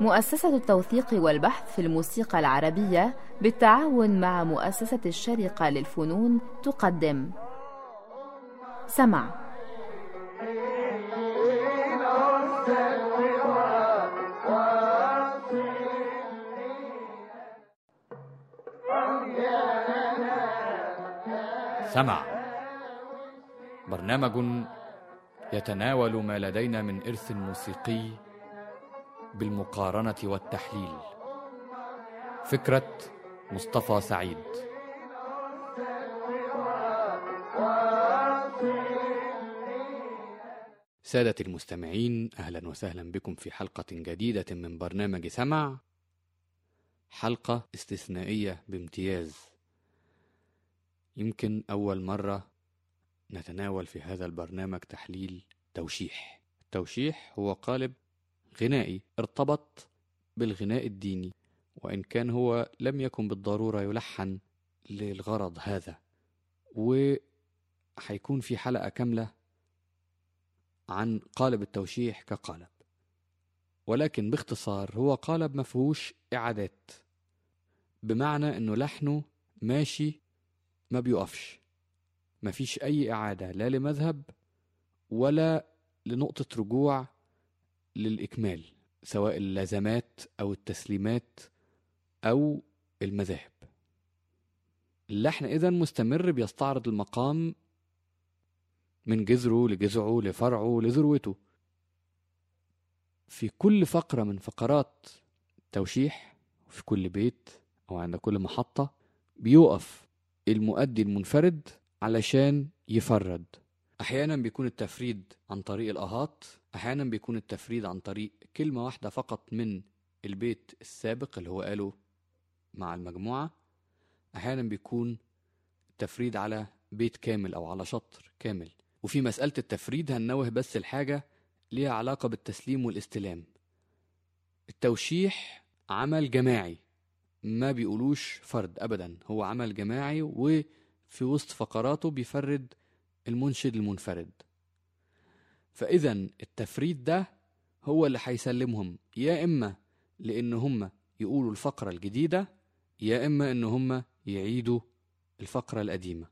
مؤسسة التوثيق والبحث في الموسيقى العربية بالتعاون مع مؤسسة الشرقة للفنون تقدم. سمع. سمع. برنامج يتناول ما لدينا من إرث موسيقي بالمقارنة والتحليل. فكرة مصطفى سعيد. سادة المستمعين أهلا وسهلا بكم في حلقة جديدة من برنامج سمع. حلقة استثنائية بامتياز. يمكن أول مرة نتناول في هذا البرنامج تحليل توشيح. التوشيح هو قالب غنائي ارتبط بالغناء الديني وإن كان هو لم يكن بالضرورة يلحن للغرض هذا. وحيكون في حلقة كاملة عن قالب التوشيح كقالب. ولكن باختصار هو قالب مفهوش إعادات بمعنى أنه لحنه ماشي ما بيقفش. مفيش أي إعادة لا لمذهب ولا لنقطة رجوع للإكمال سواء اللازمات أو التسليمات أو المذاهب. اللحن إذا مستمر بيستعرض المقام من جذره لجذعه لفرعه لذروته. في كل فقرة من فقرات توشيح في كل بيت أو عند كل محطة بيقف المؤدي المنفرد علشان يفرد. أحيانا بيكون التفريد عن طريق الأهات أحيانا بيكون التفريد عن طريق كلمة واحدة فقط من البيت السابق اللي هو قاله مع المجموعة. أحيانا بيكون التفريد على بيت كامل أو على شطر كامل. وفي مسألة التفريد هننوه بس الحاجة ليها علاقة بالتسليم والاستلام. التوشيح عمل جماعي ما بيقولوش فرد أبدا. هو عمل جماعي وفي وسط فقراته بيفرد المنشد المنفرد. فإذا التفريد ده هو اللي هيسلمهم يا إما لأن هم يقولوا الفقرة الجديدة يا إما إن هم يعيدوا الفقرة القديمة.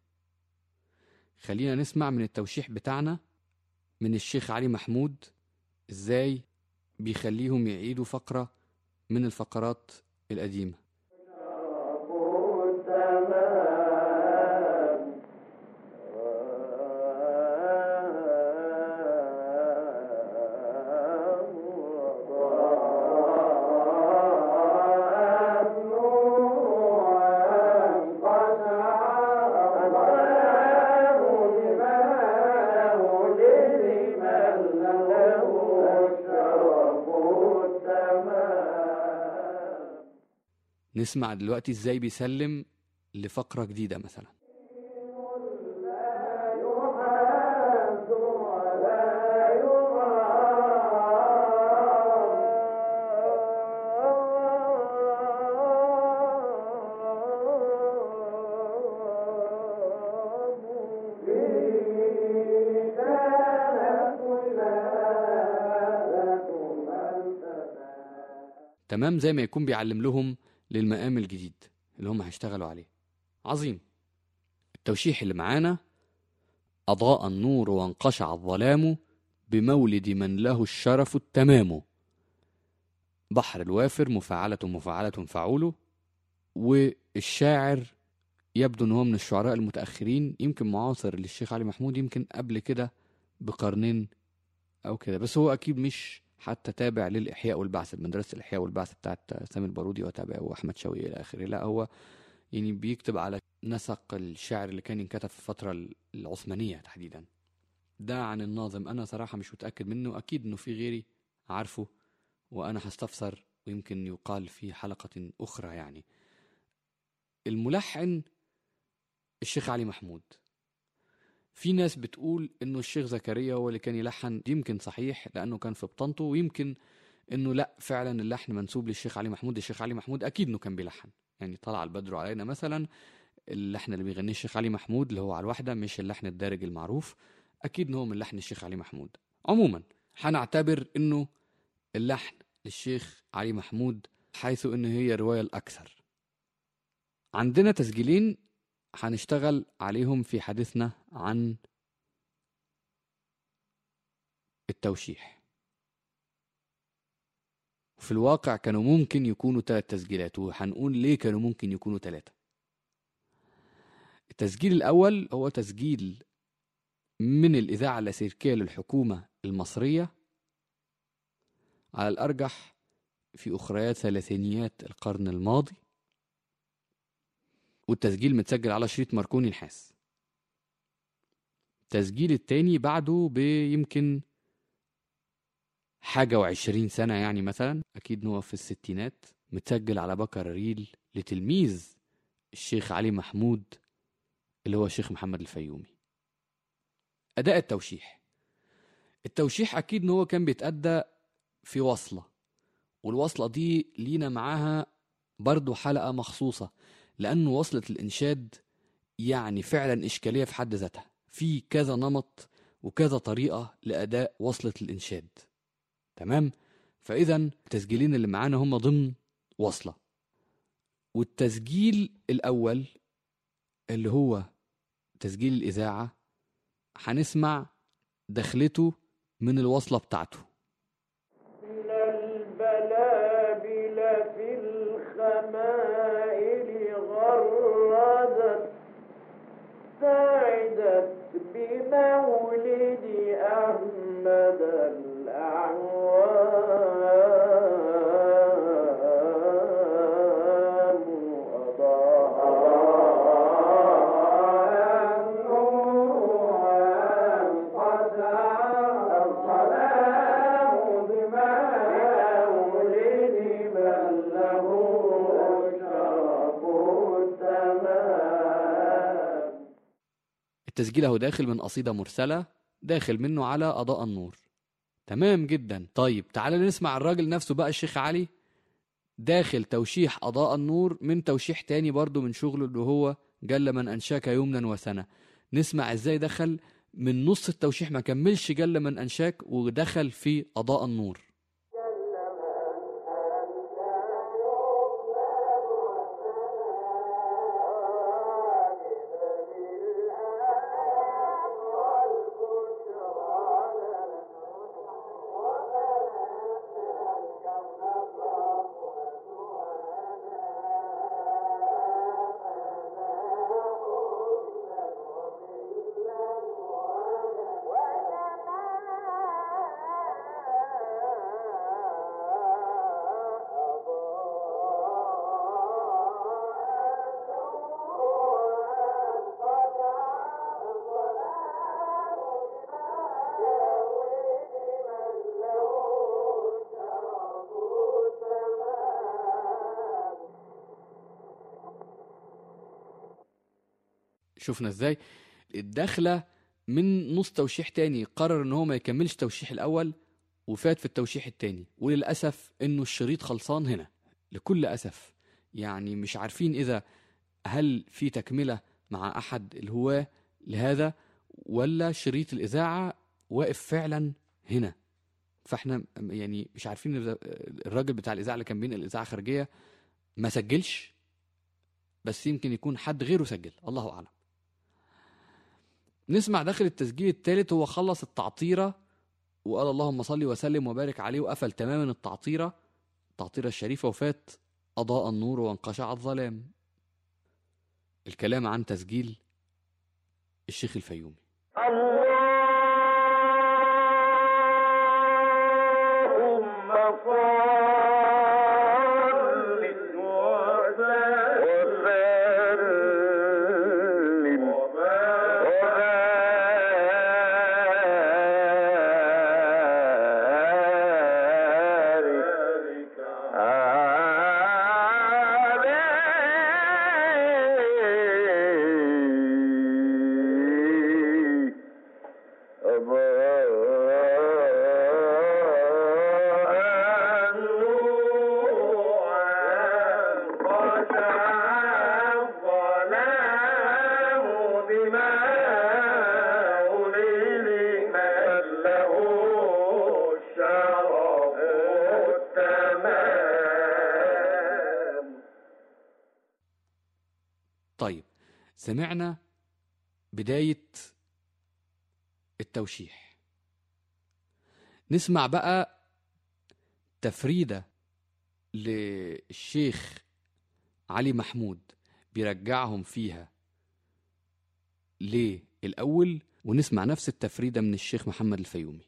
خلينا نسمع من التوشيح بتاعنا من الشيخ علي محمود إزاي بيخليهم يعيدوا فقرة من الفقرات القديمة. نسمع دلوقتي إزاي بيسلم لفقرة جديدة مثلا. تمام زي ما يكون بيعلم لهم للمقام الجديد اللي هم هيشتغلوا عليه. عظيم. التوشيح اللي معانا أضاء النور وانقشع الظلام بمولد من له الشرف التمام. بحر الوافر مفاعلة مفاعلة فعوله والشاعر يبدو إن هو من الشعراء المتأخرين. يمكن معاصر للشيخ علي محمود يمكن قبل كده بقرنين أو كده بس هو أكيد مش حتى تابع للإحياء والبعث مدرسة الإحياء والبعث بتاعت سامي البارودي وتابعه وأحمد شوقي إلى آخره. لا هو يعني بيكتب على نسق الشعر اللي كان ينكتب في الفترة العثمانية تحديدا. ده عن الناظم. أنا صراحة مش متأكد منه. أكيد إنه في غيري عارفه وأنا هستفسر ويمكن يقال في حلقة أخرى يعني. الملحن الشيخ علي محمود. في ناس بتقول إنه الشيخ زكريا هو اللي كان يلحن يمكن صحيح لأنه كان في بطنته ويمكن إنه لأ فعلا اللحن منسوب للشيخ علي محمود الشيخ علي محمود أكيد إنه كان بيلحن. يعني طلع البدر علينا مثلا اللحن اللي بيغنيه الشيخ علي محمود اللي هو على الوحدة مش اللحن الدارج المعروف. أكيد إن هو من لحن الشيخ علي محمود. عموما هنعتبر إنه اللحن للشيخ علي محمود حيث إن هي الروايه الأكثر. عندنا تسجيلين هنشتغل عليهم في حديثنا عن التوشيح. في الواقع كانوا ممكن يكونوا ثلاث تسجيلات وهنقول ليه كانوا ممكن يكونوا ثلاثة التسجيل الأول هو تسجيل من الإذاعة اللاسلكية للحكومة المصرية على الأرجح في أخريات ثلاثينيات القرن الماضي. والتسجيل متسجل على شريط ماركوني نحاس التسجيل التاني بعده بيمكن حاجة وعشرين سنة يعني مثلا. أكيد هو في الستينات. متسجل على بكر ريل لتلميذ الشيخ علي محمود اللي هو الشيخ محمد الفيومي. أداء التوشيح. التوشيح أكيد إن هو كان بيتأدى في وصلة والوصلة دي لينا معاها برضو حلقة مخصوصة. لأنه وصلة الإنشاد يعني فعلا إشكالية في حد ذاتها. في كذا نمط وكذا طريقة لأداء وصلة الإنشاد. تمام؟ فإذا التسجيلين اللي معانا هم ضمن وصلة. والتسجيل الأول اللي هو تسجيل الإذاعة هنسمع دخلته من الوصلة بتاعته. بمولد أحمد الأعوام التسجيل أهو داخل من قصيدة مرسلة داخل منه على أضاء النور. تمام جدا. طيب تعالى نسمع الراجل نفسه بقى الشيخ علي. داخل توشيح أضاء النور من توشيح تاني برضو من شغله اللي هو جل من أنشاك يمنا وسنة. نسمع إزاي دخل من نص التوشيح ما كملش جل من أنشاك ودخل في أضاء النور. شفنا إزاي الدخلة من نص توشيح تاني قرر ان هو ما يكملش توشيح الأول وفات في التوشيح التاني وللأسف انه الشريط خلصان هنا لكل أسف. يعني مش عارفين اذا هل في تكملة مع أحد الهواة لهذا ولا شريط الإذاعة واقف فعلا هنا. فاحنا يعني مش عارفين الراجل بتاع الإذاعة اللي كان بينقل الاذاعه خارجية ما سجلش بس يمكن يكون حد غيره سجل الله أعلم. نسمع داخل التسجيل الثالث هو خلص التعطيرة وقال اللهم صل وسلم وبارك عليه وقفل تماما التعطيرة. التعطيرة الشريفة وفات أضاء النور وانقشع الظلام. الكلام عن تسجيل الشيخ الفيومي. سمعنا بداية التوشيح. نسمع بقى تفريدة للشيخ علي محمود بيرجعهم فيها للأول ونسمع نفس التفريدة من الشيخ محمد الفيومي.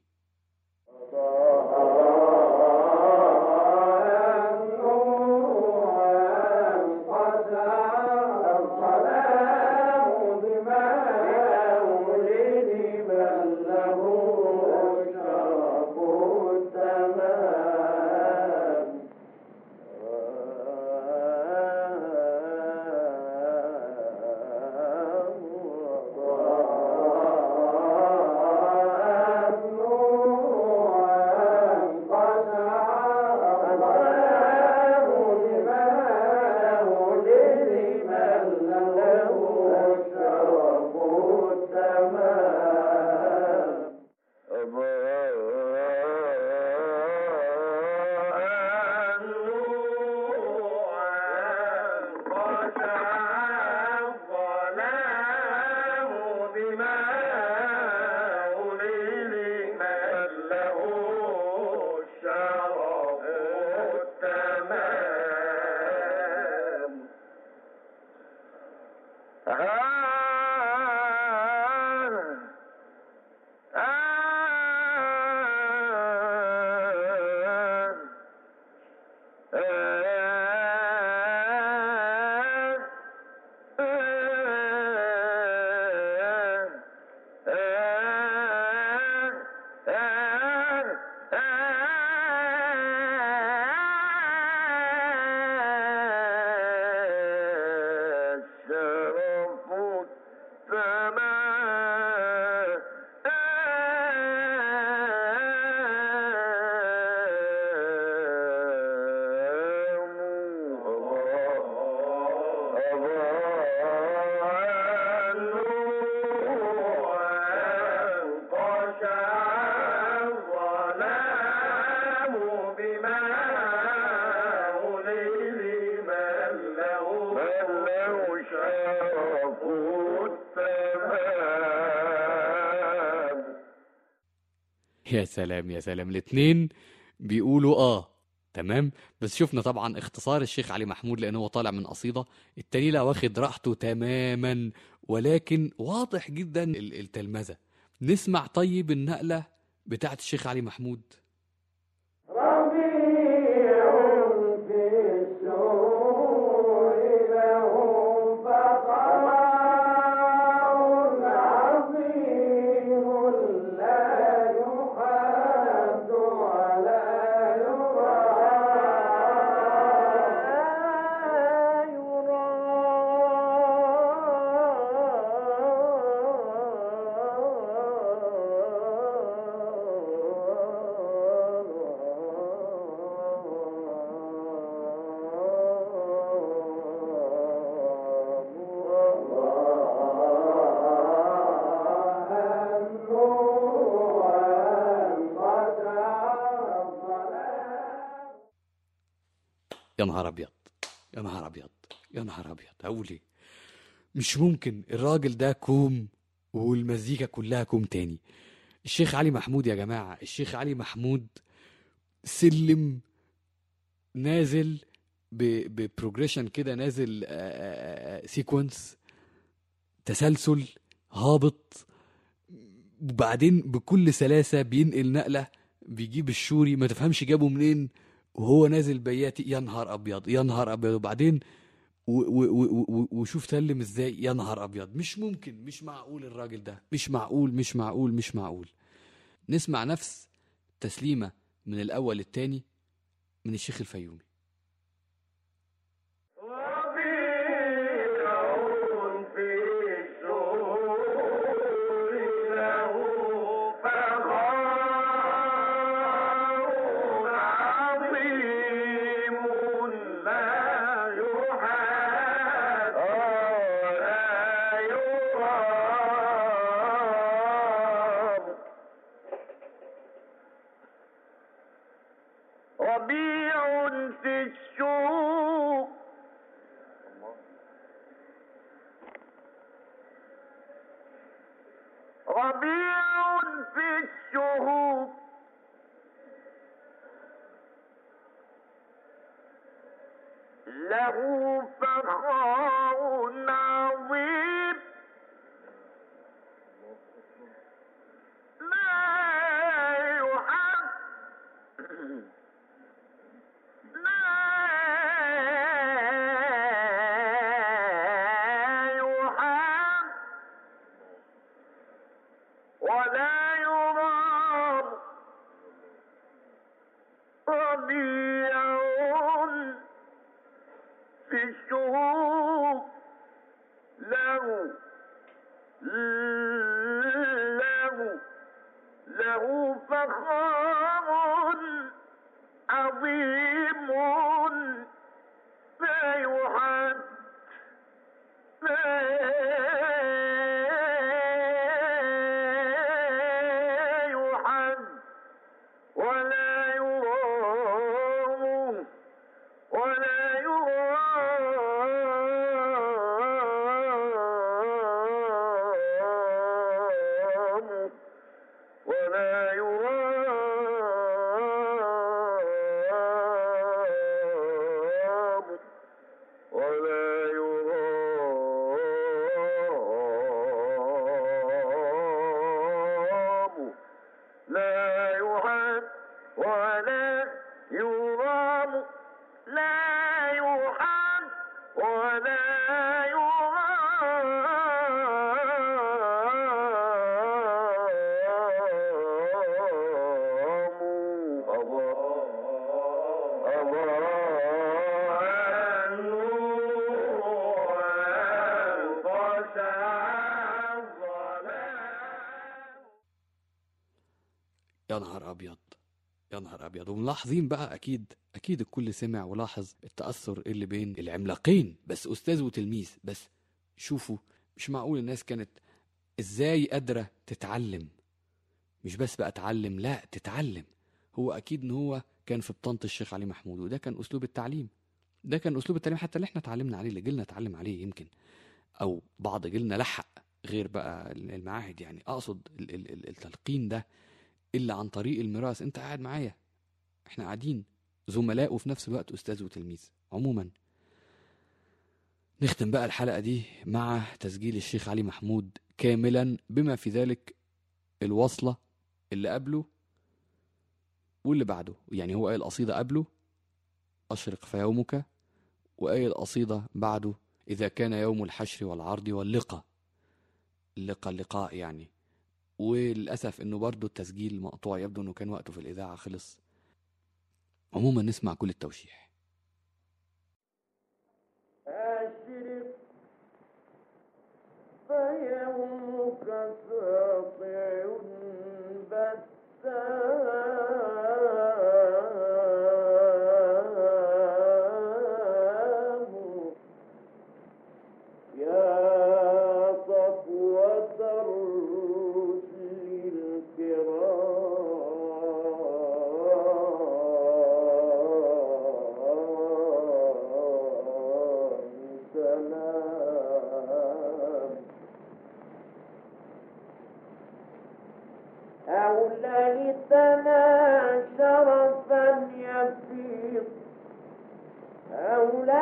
يا سلام يا سلام. الاتنين بيقولوا آه تمام؟ بس شفنا طبعا اختصار الشيخ علي محمود لأن هو طالع من قصيدة. التاني لا واخد راحته تماما ولكن واضح جدا ال- التلمذة. نسمع طيب النقلة بتاعت الشيخ علي محمود. يا نهار أبيض يا نهار أبيض يا نهار أبيض. أقول إيه؟ مش ممكن الراجل ده كوم والمزيكا كلها كوم تاني. الشيخ علي محمود يا جماعة الشيخ علي محمود سلم نازل ب progression كده نازل sequence تسلسل هابط وبعدين بكل سلاسة بينقل نقلة بيجيب الشوري ما تفهمش جابه منين. وهو نازل بياتي يا نهار أبيض يا نهار أبيض. وبعدين وشوف سلم إزاي يا نهار أبيض. مش ممكن مش معقول الراجل ده. مش معقول مش معقول مش معقول. نسمع نفس تسليمة من الأول للتاني من الشيخ الفيومي. نهار أبيض. يا نهار أبيض. وملاحظين بقى أكيد أكيد الكل سمع ولاحظ التأثر اللي بين العملاقين. بس أستاذ وتلميذ بس شوفوا مش معقول الناس كانت إزاي قادرة تتعلم؟ مش بس بقى اتعلم لا تتعلم. هو أكيد إن هو كان في بطانه الشيخ علي محمود وده كان أسلوب التعليم. ده كان أسلوب التعليم حتى اللي إحنا اتعلمنا عليه اللي جيلنا اتعلم عليه يمكن. أو بعض جيلنا لحق غير بقى المعاهد يعني. أقصد ال- ال- ال- التلقين ده إلا عن طريق الميراث. أنت قاعد معايا. إحنا قاعدين. زملاء وفي نفس الوقت أستاذ وتلميذ. عموما. نختم بقى الحلقة دي مع تسجيل الشيخ علي محمود كاملا بما في ذلك الوصلة اللي قبله واللي بعده. يعني هو قايل قصيده قبله أشرق فيومك وقايل قصيده بعده إذا كان يوم الحشر والعرض واللقاء. اللقاء اللقاء يعني. وللأسف إنه برضه التسجيل مقطوع يبدو إنه كان وقته في الإذاعة خلص. عموما نسمع كل التوشيح.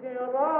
que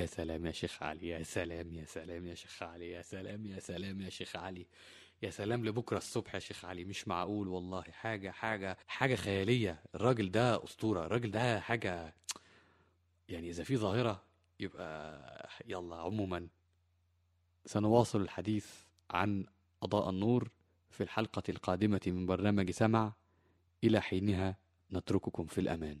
يا سلام يا شيخ علي يا سلام يا سلام يا شيخ علي يا سلام يا سلام يا شيخ علي. يا سلام لبكرة الصبح يا شيخ علي مش معقول والله. حاجة حاجة حاجة خيالية. الراجل ده أسطورة. الراجل ده حاجة يعني إذا في ظاهرة يبقى يلا عموما سنواصل الحديث عن أضاء النور في الحلقة القادمة من برنامج سمع إلى حينها نترككم في الأمان.